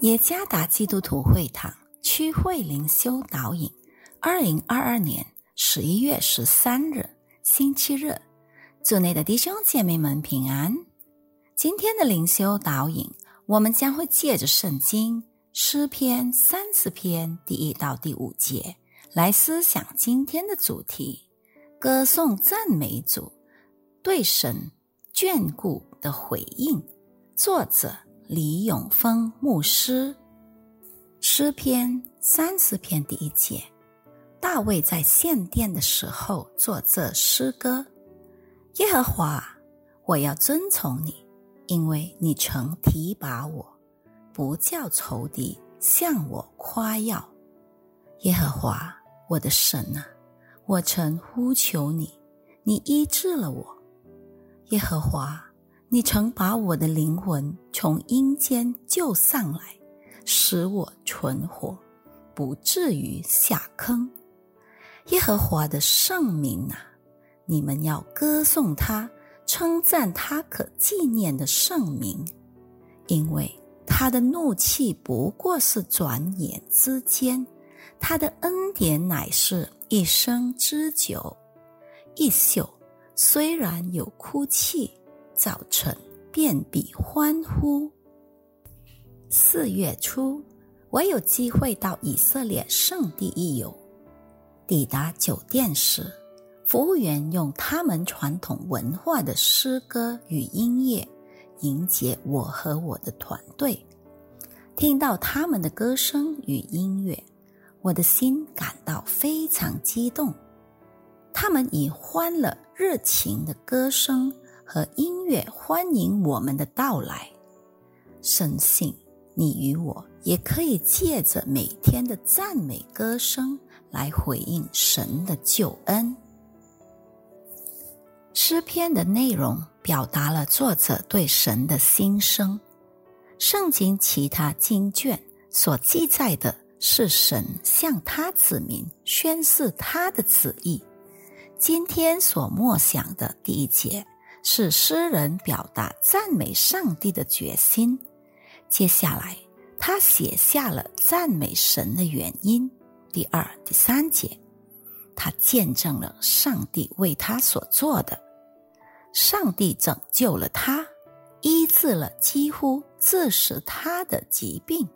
耶加达基督徒会堂区会灵修导引，二零二二年十一月十三日星期日，组内的弟兄姐妹们平安。今天的灵修导引，我们将会借着圣经诗篇三十篇第一到第五节来思想今天的主题：歌颂赞美主对神眷顾的回应。作者。李永峰牧师诗篇三十篇第一节，大卫在献殿的时候作这诗歌：耶和华，我要遵从你，因为你曾提拔我，不叫仇敌向我夸耀。耶和华，我的神啊，我曾呼求你，你医治了我。耶和华。你曾把我的灵魂从阴间救上来，使我存活，不至于下坑。耶和华的圣名啊，你们要歌颂他，称赞他可纪念的圣名，因为他的怒气不过是转眼之间，他的恩典乃是一生之久。一宿虽然有哭泣。早晨遍比欢呼。四月初，我有机会到以色列圣地一游。抵达酒店时，服务员用他们传统文化的诗歌与音乐迎接我和我的团队。听到他们的歌声与音乐，我的心感到非常激动。他们以欢乐、热情的歌声。和音乐欢迎我们的到来，深信你与我也可以借着每天的赞美歌声来回应神的救恩。诗篇的内容表达了作者对神的心声，圣经其他经卷所记载的是神向他子民宣示他的旨意。今天所默想的第一节。是诗人表达赞美上帝的决心。接下来，他写下了赞美神的原因。第二、第三节，他见证了上帝为他所做的。上帝拯救了他，医治了几乎致死他的疾病。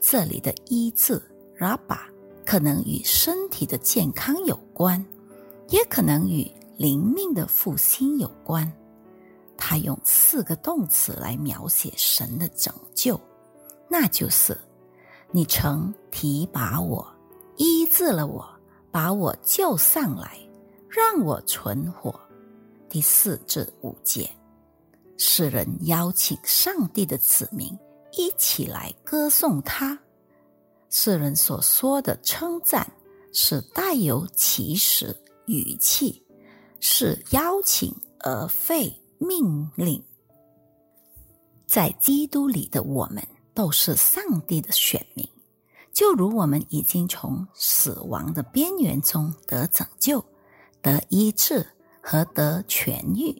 这里的医治 r a b a 可能与身体的健康有关，也可能与。灵命的复兴有关，他用四个动词来描写神的拯救，那就是你曾提拔我，医治了我，把我救上来，让我存活。第四至五节，诗人邀请上帝的子民一起来歌颂他。诗人所说的称赞是带有祈使语气。是邀请而非命令。在基督里的我们都是上帝的选民，就如我们已经从死亡的边缘中得拯救、得医治和得痊愈。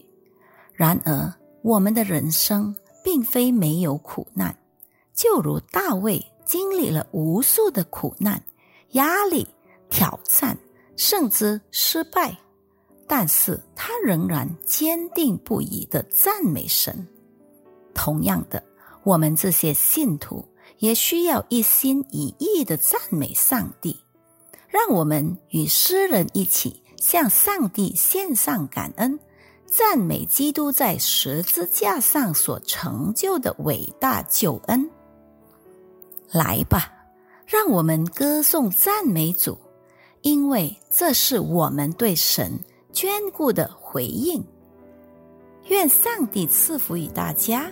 然而，我们的人生并非没有苦难，就如大卫经历了无数的苦难、压力、挑战，甚至失败。但是他仍然坚定不移的赞美神。同样的，我们这些信徒也需要一心一意的赞美上帝。让我们与诗人一起向上帝献上感恩，赞美基督在十字架上所成就的伟大救恩。来吧，让我们歌颂赞美主，因为这是我们对神。眷顾的回应，愿上帝赐福于大家。